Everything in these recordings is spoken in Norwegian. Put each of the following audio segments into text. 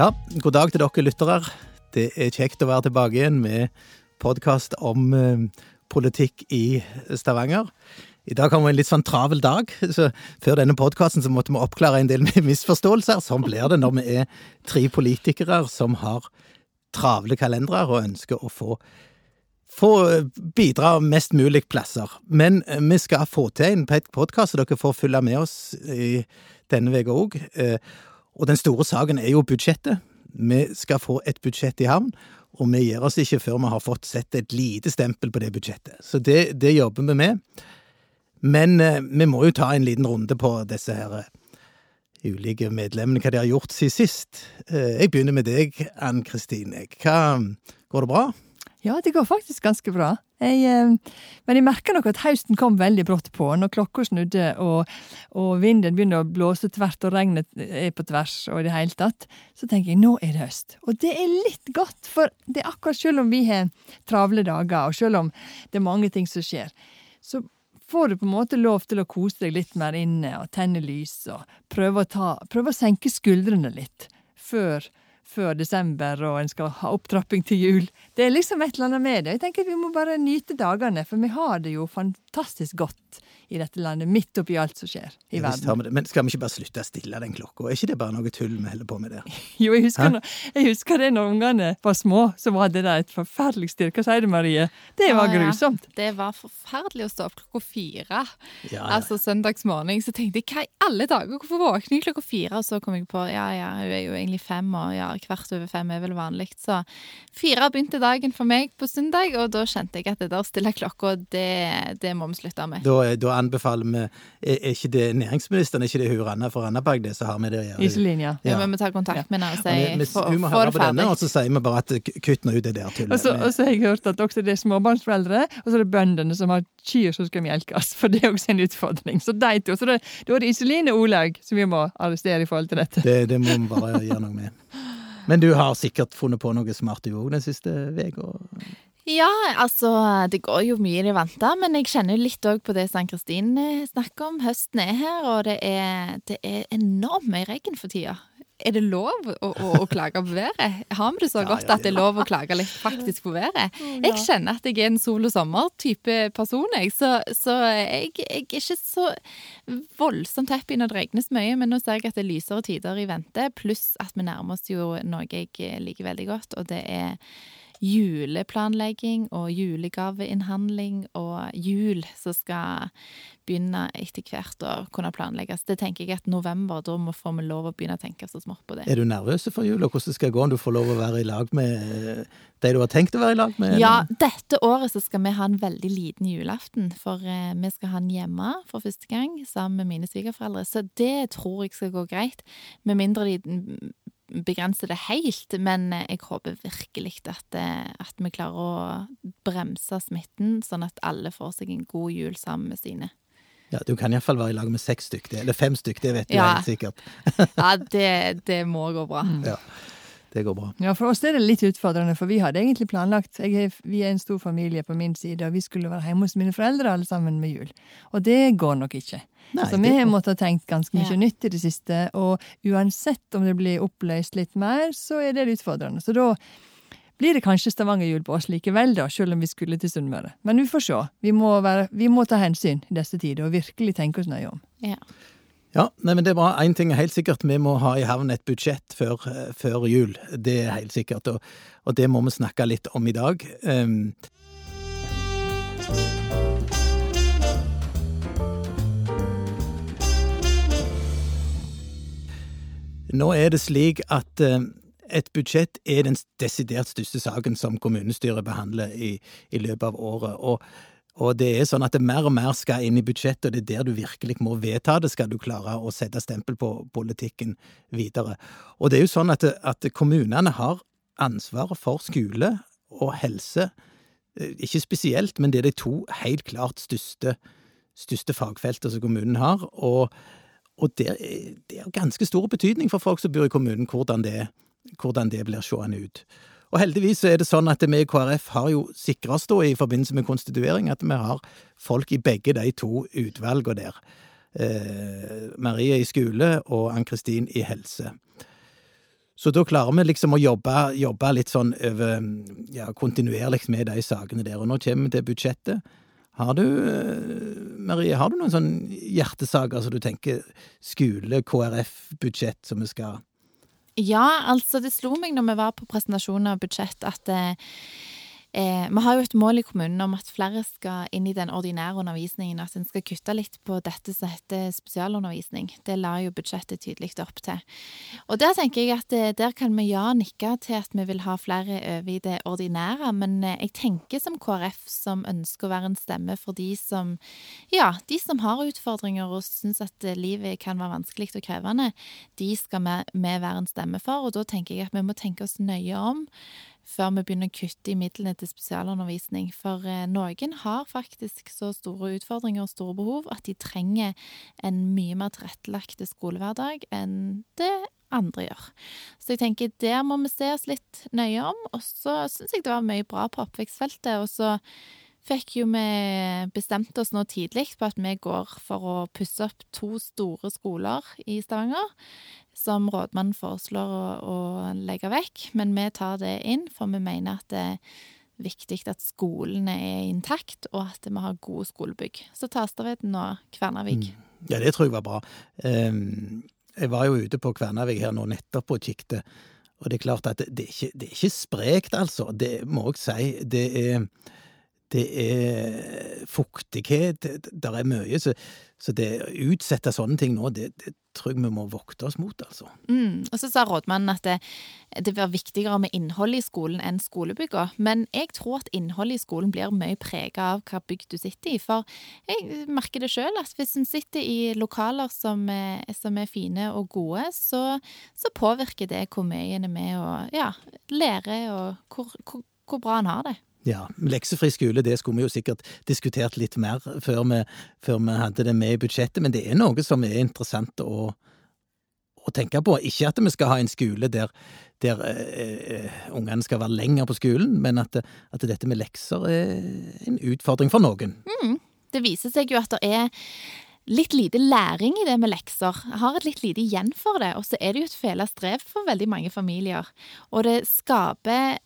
Ja, god dag til dere lyttere. Det er kjekt å være tilbake igjen med podkast om eh, politikk i Stavanger. I dag har vi en litt sånn travel dag, så før denne podkasten måtte vi oppklare en del misforståelser. Sånn blir det når vi er tre politikere som har travle kalendere og ønsker å få, få bidra mest mulig plasser. Men eh, vi skal få til en podkast, så dere får følge med oss i denne uka òg. Og den store saken er jo budsjettet. Vi skal få et budsjett i havn, og vi gir oss ikke før vi har fått sett et lite stempel på det budsjettet. Så det, det jobber vi med. Men eh, vi må jo ta en liten runde på disse her eh, ulike medlemmene, hva de har gjort siden sist. Eh, jeg begynner med deg, Ann Kristine. Går det bra? Ja, det går faktisk ganske bra. Jeg, eh, men jeg merker nok at høsten kom veldig brått på. Når klokka snudde og, og, vinden begynner å blåse tvert og regnet er på tvers og i det hele tatt, så tenker jeg nå er det høst. Og det er litt godt, for det er akkurat selv om vi har travle dager, og selv om det er mange ting som skjer, så får du på en måte lov til å kose deg litt mer inne og tenne lys og prøve å, ta, prøve å senke skuldrene litt før før desember, og en skal ha opptrapping til jul. Det er liksom et eller annet med det. Jeg tenker Vi må bare nyte dagene, for vi har det jo fantastisk godt i dette landet, midt oppi alt som skjer i ja, verden. Men skal vi ikke bare slutte å stille den klokka? Er ikke det bare noe tull vi holder på med der? jo, jeg husker, når, jeg husker, det når ungene var små, så var det der et forferdelig styr. Hva sier du, Marie? Det var ja, grusomt. Ja. Det var forferdelig å stå opp klokka fire. Ja, altså søndagsmorgen. Så tenkte jeg hva i alle dager, hvorfor våkner jeg klokka fire? Og så kom jeg på ja ja, hun er jo egentlig fem, og ja, kvart over fem er vel vanlig. Så fire begynte dagen for meg på søndag, og da kjente jeg at det der stille klokka, det, det må vi slutte med. Da, da anbefaler vi Er, er ikke det næringsministeren, er ikke det hun Ranna for Randaberg, det som har med det å gjøre? Iselin, ja. ja. vi vi ta kontakt med henne og si få Hun må høre på denne, og så sier vi bare at kutt nå ut det der tullet. Og så har jeg hørt at også det er småbarnsforeldre, og så er det bøndene som har kyr som skal melkes, for det er også en utfordring. Så de to. Så da er det Iselin og Olaug som vi må arrestere i forhold til dette. Det, det må vi bare gjøre noe med. Men du har sikkert funnet på noe smart du òg den siste uka? Ja, altså det går jo mye i det vante, men jeg kjenner litt òg på det som Ann-Kristin eh, snakker om. Høsten er her, og det er, det er enormt mye regn for tida. Er det lov å, å, å, klage på været? Har vi det så godt at det er lov å klage litt faktisk på været? Jeg kjenner at jeg er en sol og sommer-type person, jeg. Så, så jeg, jeg, er ikke så voldsomt happy når det regnes mye, men nå ser jeg at det er lysere tider i vente, pluss at vi nærmer oss jo noe jeg liker veldig godt, og det er juleplanlegging og julegaveinnhandling og jul som skal begynne etter hvert å kunne planlegges. Det tenker jeg at november, da må får vi lov å begynne å tenke så smått på det. Er du nervøs for jul, og hvordan skal det gå om du får lov å være i lag med de du har tenkt å være i lag med? Ja, dette året så skal vi ha en veldig liten julaften, for eh, vi skal ha den hjemme for første gang sammen med mine svigerforeldre. Så det tror jeg skal gå greit, med mindre de begrense det helt, men jeg håper virkelig at, eh, at, vi klarer å bremse smitten, sånn at alle får seg en god jul sammen med sine. Ja, Du kan iallfall være i lag med seks stykker, eller fem stykker, det vet du ja. helt sikkert. ja, det, det, må gå bra. Ja, det går bra. Ja, For oss er det litt utfordrende, for vi hadde egentlig planlagt jeg, Vi er en stor familie på min side, og vi skulle være hjemme hos mine foreldre alle sammen med jul. Og det går nok ikke. Nei, så vi har måttet ha tenkt ganske mye ja. nytt i det siste, og uansett om det blir oppløst litt mer, så er det utfordrende. Så da blir det kanskje Stavanger-jul på oss likevel, da, selv om vi skulle til Sunnmøre. Men vi får se. Vi må, være, vi må, ta hensyn i disse tider, og virkelig tenke oss nøye om. Ja. Ja, nei, men det er bra. Én ting er helt sikkert, vi må ha i havn et budsjett før, før jul. Det er helt sikkert, og, og, det må vi snakke litt om i dag. Um, Nå er det slik at eh, et budsjett er den desidert største saken som kommunestyret behandler i, i løpet av året. Og, og, det er sånn at det mer og mer skal inn i budsjettet, og det er der du virkelig må vedta det, skal du klare å sette stempel på politikken videre. Og det er jo sånn at, at kommunene har ansvaret for skole og helse. Eh, ikke spesielt, men det er de to helt klart største, største fagfeltene som kommunen har. og og det, det er ganske stor betydning for folk som bor i kommunen, hvordan det, hvordan det blir seende ut. Og heldigvis er det sånn at vi i KrF har jo sikra oss da i forbindelse med konstituering at vi har folk i begge de to utvalgene der. Eh, Marie i skole og Ann-Kristin i helse. Så da klarer vi liksom å jobbe, jobbe litt sånn over ja, kontinuerlig med de sakene der. Og nå kommer vi til budsjettet. Har du, Marie, har du noen sånn hjertesaker som du tenker skole, KrF-budsjett som vi skal Ja, altså det slo meg når vi var på presentasjonen av budsjett at eh, Eh, vi har jo et mål i kommunen om at flere skal inn i den ordinære undervisningen, at en skal kutte litt på dette som heter spesialundervisning. Det la jo budsjettet tydelig opp til. Og der tenker jeg at eh, der kan vi ja nikke til at vi vil ha flere over i det ordinære, men eh, jeg tenker som KrF som ønsker å være en stemme for de som ja, de som har utfordringer og syns at eh, livet kan være vanskelig og krevende, de skal vi, være en stemme for, og da tenker jeg at vi må tenke oss nøye om før vi begynner å kutte i midlene til spesialundervisning. For eh, noen har faktisk så store utfordringer og store behov at de trenger en mye mer tilrettelagt skolehverdag enn det andre gjør. Så jeg tenker der må vi se oss litt nøye om. Og så syns jeg det var mye bra på oppvekstfeltet. Og så fikk jo vi bestemt oss nå tidlig på at vi går for å pusse opp to store skoler i Stavanger som rådmannen foreslår å, å, legge vekk, men vi tar det inn, for vi mener at det er viktig at skolene er intakt, og at vi har gode skolebygg. Så Tastaveden og Kvernavik. Mm. Ja, det tror jeg var bra. Um, jeg var jo ute på Kvernavik her nå nettopp og kikket, og det er klart at det, er, ikke, det er ikke sprekt, altså. Det må jeg si. Det er det er fuktighet, det er mye. Så, så det å utsette sånne ting nå, det, det, tror jeg vi må vokte oss mot, altså. Mm. Og så sa rådmannen at det, det var viktigere med innhold i skolen enn skolebygga. Men jeg tror at innholdet i skolen blir mye prega av hva bygg du sitter i. For jeg merker det sjøl, at hvis en sitter i lokaler som er, som er fine og gode, så, så, påvirker det hvor mye en er med og ja, lærer, og hvor, hvor, hvor bra en har det. Ja, leksefri skole det skulle vi jo sikkert diskutert litt mer før vi, før vi, hadde det med i budsjettet, men det er noe som er interessant å, å tenke på. Ikke at vi skal ha en skole der, der uh, ungene skal være lenger på skolen, men at, at, dette med lekser er en utfordring for noen. Mm. Det viser seg jo at det er litt lite læring i det med lekser. Jeg har et litt lite igjen for det, og så er det jo et fela strev for veldig mange familier. Og det skaper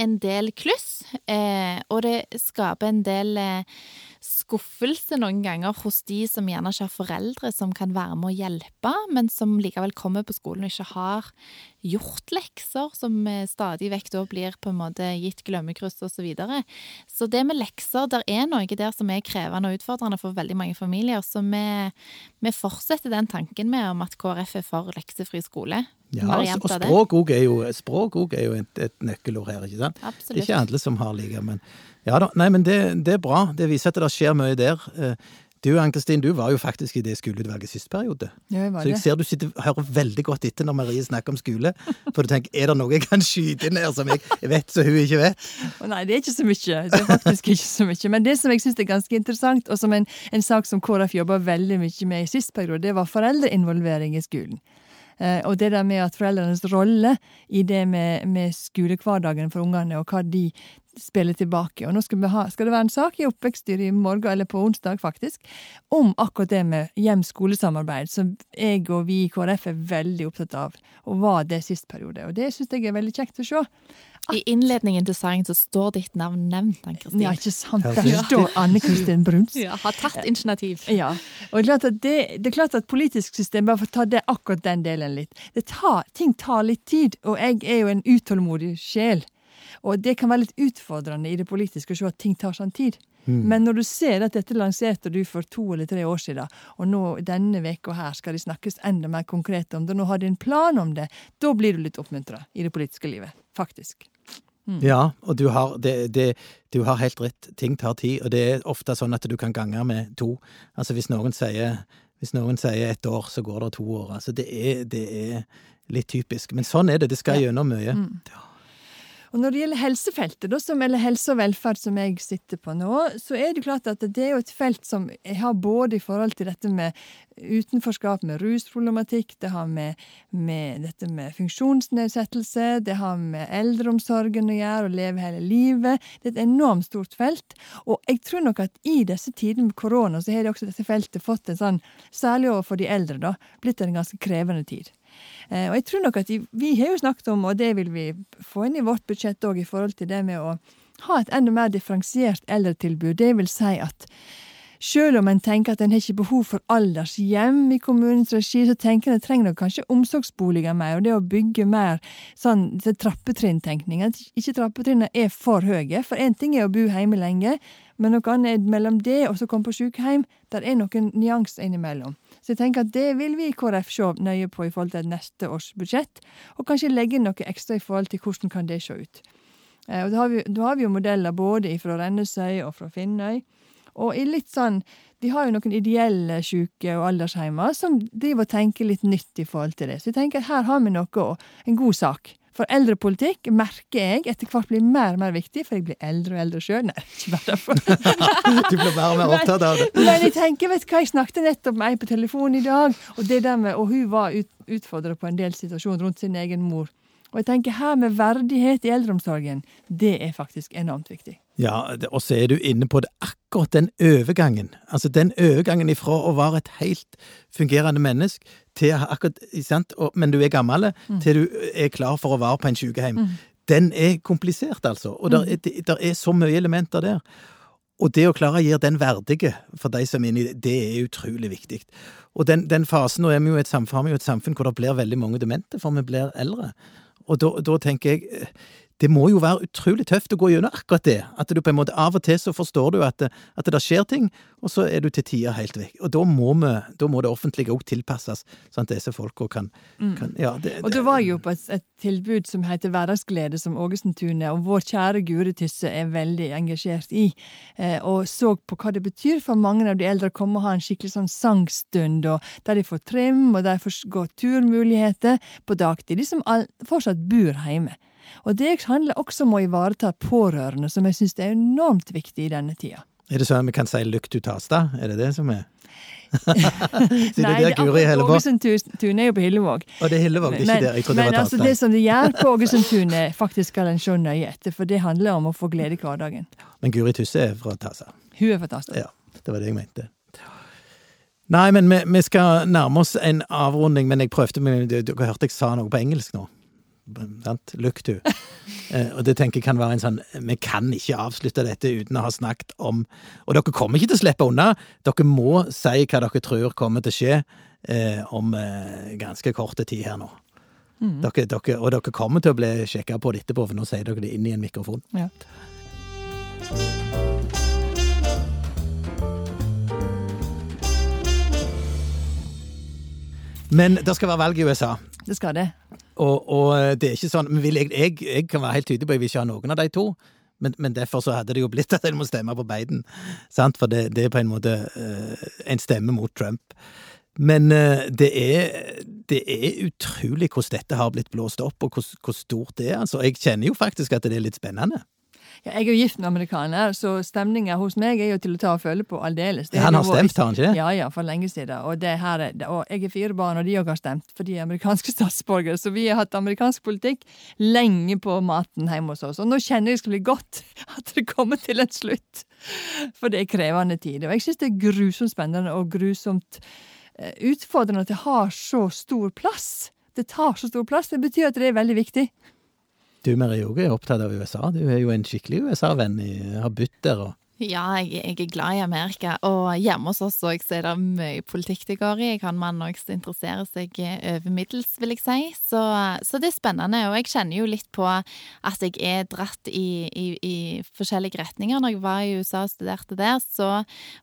en del kluss, eh, og det skaper en del eh, skuffelse noen ganger hos de som gjerne ikke har foreldre som kan være med å hjelpe, men som likevel kommer på skolen og ikke har gjort lekser, som eh, stadig vekk da blir på en måte gitt glemmekryss osv. Så, videre. så det med lekser, der er noe der som er krevende og utfordrende for veldig mange familier, så vi, vi fortsetter den tanken med om at KrF er for leksefri skole. Ja, og språk òg er jo, språk er jo et, et nøkkelord her, ikke sant? Absolutt. Det er ikke alle som har like, men ja da. Nei, men det, det, er bra. Det viser at det skjer mye der. Eh, du Ann-Kristin, du var jo faktisk i det skoleutvalget sist periode. Ja, jeg var Så jeg ser du sitter, hører veldig godt etter når Marie snakker om skole. For du tenker, er det noe jeg kan skyte inn her som jeg vet så hun ikke vet? Nei, det er ikke så mye. Det er faktisk ikke så mye. Men det som jeg syns er ganske interessant, og som en, en sak som KrF jobba veldig mye med i sist periode, det var foreldreinvolvering i skolen. Eh, og det der med at foreldrenes rolle i det med, med skolehverdagen for ungene, og hva de spiller tilbake. Og nå skal, ha, skal det være en sak i oppvekststyret i morgen, eller på onsdag faktisk, om akkurat det med hjem-skole-samarbeid, som jeg og vi i KrF er veldig opptatt av, og var det sist periode. Og det syns jeg er veldig kjekt å se. I innledningen til sangen så står ditt navn nevnt, Ann-Kristin. Ja, ikke sant. Der står Anne-Kristin Bruns. Ja, har tatt initiativ. Ja. Og det er, det, det er klart at politisk system, bare for å ta det, akkurat den delen litt det tar, Ting tar litt tid, og jeg er jo en utålmodig sjel. Og det kan være litt utfordrende i det politiske å se at ting tar sånn tid. Mm. Men når du ser at dette lanserte du for to eller tre år siden, og nå denne veka her skal det snakkes enda mer konkret om det, og nå har de en plan om det, da blir du litt oppmuntra i det politiske livet. Faktisk. Mm. Ja, og du har, det, det, du har, helt rett. Ting tar tid, og det er ofte sånn at du kan gange med to. Altså hvis noen sier, hvis noen sier et år, så går det to år. Altså det er, det er litt typisk. Men sånn er det. Det skal gjennom mye. Mm. Og når det gjelder helsefeltet, eller helse og velferd, som jeg sitter på nå, så er det klart at det er jo et felt som jeg har både i forhold til dette med utenforskap, med rusproblematikk, det har med, med dette med funksjonsnedsettelse, det har med eldreomsorgen å gjøre, å leve hele livet. Det er et enormt stort felt. Og jeg tror nok at i disse tider med korona, så har det også dette feltet fått en sånn, særlig overfor de eldre, da, blitt en ganske krevende tid. Eh, og jeg tror nok at vi, har jo snakket om, og det vil vi få inn i vårt budsjett òg, i forhold til det med å ha et enda mer differensiert eldretilbud. Det vil si at selv om en tenker at en har ikke behov for aldershjem i kommunens regi, så tenker en at en trenger kanskje omsorgsboliger mer, og det å bygge mer sånn trappetrinntenkning. At ikke trappetrinnene er for høye. For én ting er å bo hjemme lenge, men noe annet er mellom det og så komme på sykehjem. Der er noen nyanser innimellom. Så jeg tenker at det vil vi i KrF se nøye på i forhold til neste års budsjett, og kanskje legge inn noe ekstra i forhold til hvordan kan det se ut. Eh, og da har vi, da har vi jo modeller både fra Rennesøy og fra Finnøy. Og i litt sånn De har jo noen ideelle syke- og aldersheimer som driver og tenker litt nytt i forhold til det. Så jeg tenker at her har vi noe, en god sak. For eldrepolitikk merker jeg etter hvert blir mer og mer viktig, for jeg blir eldre og eldre sjøl. Nei, ikke bare derfor. du blir mer og mer opptatt av det. Men jeg tenker, vet du hva, jeg snakket nettopp med ei på telefonen i dag, og det der med, og hun var ut, utfordra på en del situasjoner rundt sin egen mor. Og jeg tenker her med verdighet i eldreomsorgen, det er faktisk enormt viktig. Ja, og så er du inne på det akkurat den overgangen. Altså den overgangen ifra å være et helt fungerende menneske til akkurat, sant? Men du er gammel, mm. til du er klar for å være på en sykehjem. Mm. Den er komplisert, altså. Og mm. det, der er så mye elementer der. Og det å klare å gi den verdige for de som er inni det, det er utrolig viktig. Og den, den fasen, nå er vi jo et samfunn, jo et samfunn hvor det blir veldig mange demente, for vi blir eldre. Og da, da tenker jeg det må jo være utrolig tøft å gå gjennom akkurat det. At du på en måte Av og til så forstår du at, det, at det skjer ting, og så er du til tider helt vekk. Og da må, vi, da må det offentlige òg tilpasses, sånn at disse folka kan, mm. kan, ja, det, Og du var jo på et, et, tilbud som heter Hverdagsglede, som Ågesentunet og vår kjære Guri Tysse er veldig engasjert i, eh, og så på hva det betyr for mange av de eldre å komme og ha en skikkelig sånn sangstund, og der de får trim, og der de får gå turmuligheter på dagtid, de som all, fortsatt bor hjemme. Og det handler også om å ivareta pårørende, som jeg syns er enormt viktig i denne tida. Er det sånn vi kan si 'lykt ut Tasta'? Er det det som er Nei, det er Ågesundtun er jo på Hillevåg. Og det er Hillevåg, ikke der. Jeg trodde men det var altså, det som de gjør på Ågesundtunet, faktisk skal en se nøye etter, for det handler om å få glede i hverdagen. Men Guri Tusse er fra Tasa? Hun er fra Tasa. Ja, det var det jeg mente. Nei, men vi, vi skal nærme oss en avrunding, men jeg prøvde Dere hørte jeg sa noe på engelsk nå? Sant? Look to. Eh, og det tenker jeg kan være en sånn Vi kan ikke avslutte dette uten å ha snakket om Og dere kommer ikke til å slippe unna. Dere må si hva dere tror kommer til å skje eh, om eh, ganske kort tid her nå. Mm. Dere, dere, og dere kommer til å bli sjekka på det etterpå, for nå sier dere det inn i en mikrofon. Ja. Men det skal være valg i USA. Det skal det. Og, og, eh, det er ikke sånn men jeg, jeg, jeg, kan være helt tydelig på at jeg vil ikke ha noen av de to. Men, men, derfor så hadde det jo blitt at en må stemme på Biden. Sant? For det, det er på en måte uh, en stemme mot Trump. Men uh, det, er, det er utrolig hvordan dette har blitt blåst opp, og hvor, hvor stort det er. Altså, jeg kjenner jo faktisk at det er litt spennende. Ja, jeg er jo gift med amerikaner, så stemninga hos meg er jo til å ta og føle på aldeles. Ja, han har stemt, har han ikke? Ja, ja, for lenge siden. Og, det her, og jeg er fire barn, og de òg har stemt, for de er amerikanske statsborgere. Så vi har hatt amerikansk politikk lenge på maten hjemme hos oss. Og nå kjenner jeg det skal bli godt at det kommer til en slutt. For det er krevende tider. Og jeg syns det er grusomt spennende og grusomt eh, utfordrende at det har så stor plass. Det tar så stor plass. Det betyr at det er veldig viktig. Du Marie Åge er opptatt av USA. Du er jo en skikkelig USA-venn. Har bodd der og ja, jeg, jeg, er glad i Amerika. Og hjemme hos oss òg er det mye politikk det går i. Jeg har en mann òg som interesserer seg over middels, vil jeg si. Så, så, det er spennende. Og jeg kjenner jo litt på at jeg er dratt i, i, i, forskjellige retninger. Når jeg var i USA og studerte der, så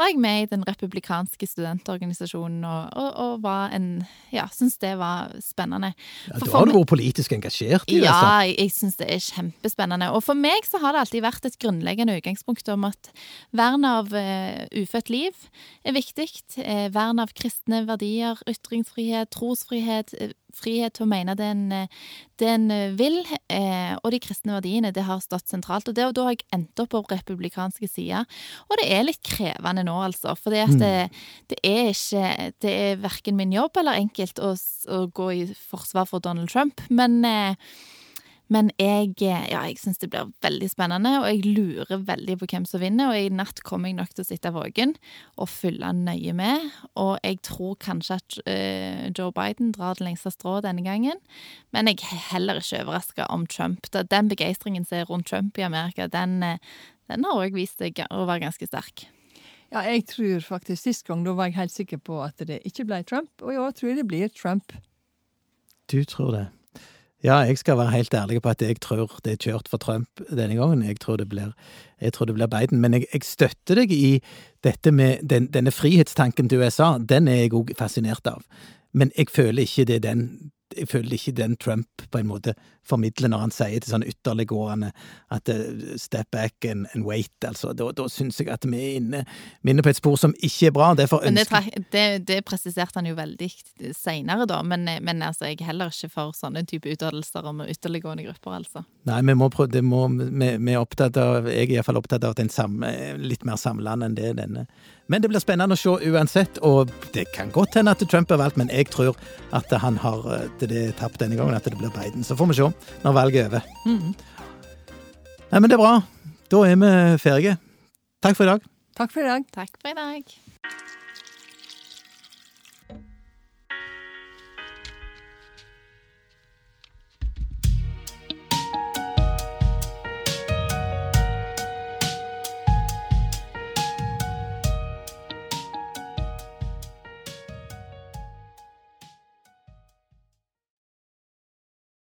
var jeg med i den republikanske studentorganisasjonen og, og, og var en Ja, syns det var spennende. Ja, du har du vært politisk engasjert i USA? Ja, jeg, jeg syns det er kjempespennende. Og for meg så har det alltid vært et grunnleggende utgangspunkt om at Vern av eh, ufødt liv er viktig. Eh, vern av kristne verdier, ytringsfrihet, trosfrihet, eh, frihet til å mene det en, det en vil. og de kristne verdiene, det har stått sentralt. Og, det, og da har jeg endt opp på republikanske sider. Og det er litt krevende nå, altså. For det, mm. det, er ikke Det er verken min jobb eller enkelt å, å gå i forsvar for Donald Trump. Men Men jeg, eh, ja, jeg syns det blir veldig spennende, og jeg lurer veldig på hvem som vinner. Og i natt kommer jeg nok til å sitte våken og følge nøye med. Og jeg tror kanskje at uh, Joe Biden drar det lengste strået denne gangen. Men jeg er heller ikke overraska om Trump. Den begeistringen som er rundt Trump i Amerika, den, den har òg vist seg å være ganske sterk. Ja, jeg tror faktisk Sist gang da var jeg helt sikker på at det ikke ble Trump, og i år tror jeg det blir Trump. Du tror det. Ja, jeg skal være helt ærlig på at jeg tror det er kjørt for Trump denne gangen. Jeg tror det blir, tror det blir Biden. Men jeg, jeg, støtter deg i dette med den, denne frihetstanken til USA. Den er jeg òg fascinert av. Men jeg føler ikke det er den jeg føler ikke den Trump på en måte formidler når han sier til sånne ytterliggående at uh, step back and, and wait, altså. Da, da syns jeg at vi er inne, inne, på et spor som ikke er bra. Derfor ønsker det, det, det, presiserte han jo veldig seinere, da. Men, men altså, jeg er heller ikke for sånne type uttalelser om ytterliggående grupper, altså. Nei, vi må prøve, det må, vi, vi er opptatt av, jeg er iallfall opptatt av at en sam, litt mer samlende enn det denne. Men det blir spennende å se uansett, og det kan godt hende at Trump har valgt, men jeg tror at han har det, det tapt denne gangen, at det blir Biden. Så får vi se når valget er over. Mm. Nei, men det er bra. Da er vi ferdige. Takk for i dag. Takk for i dag. Takk for i dag.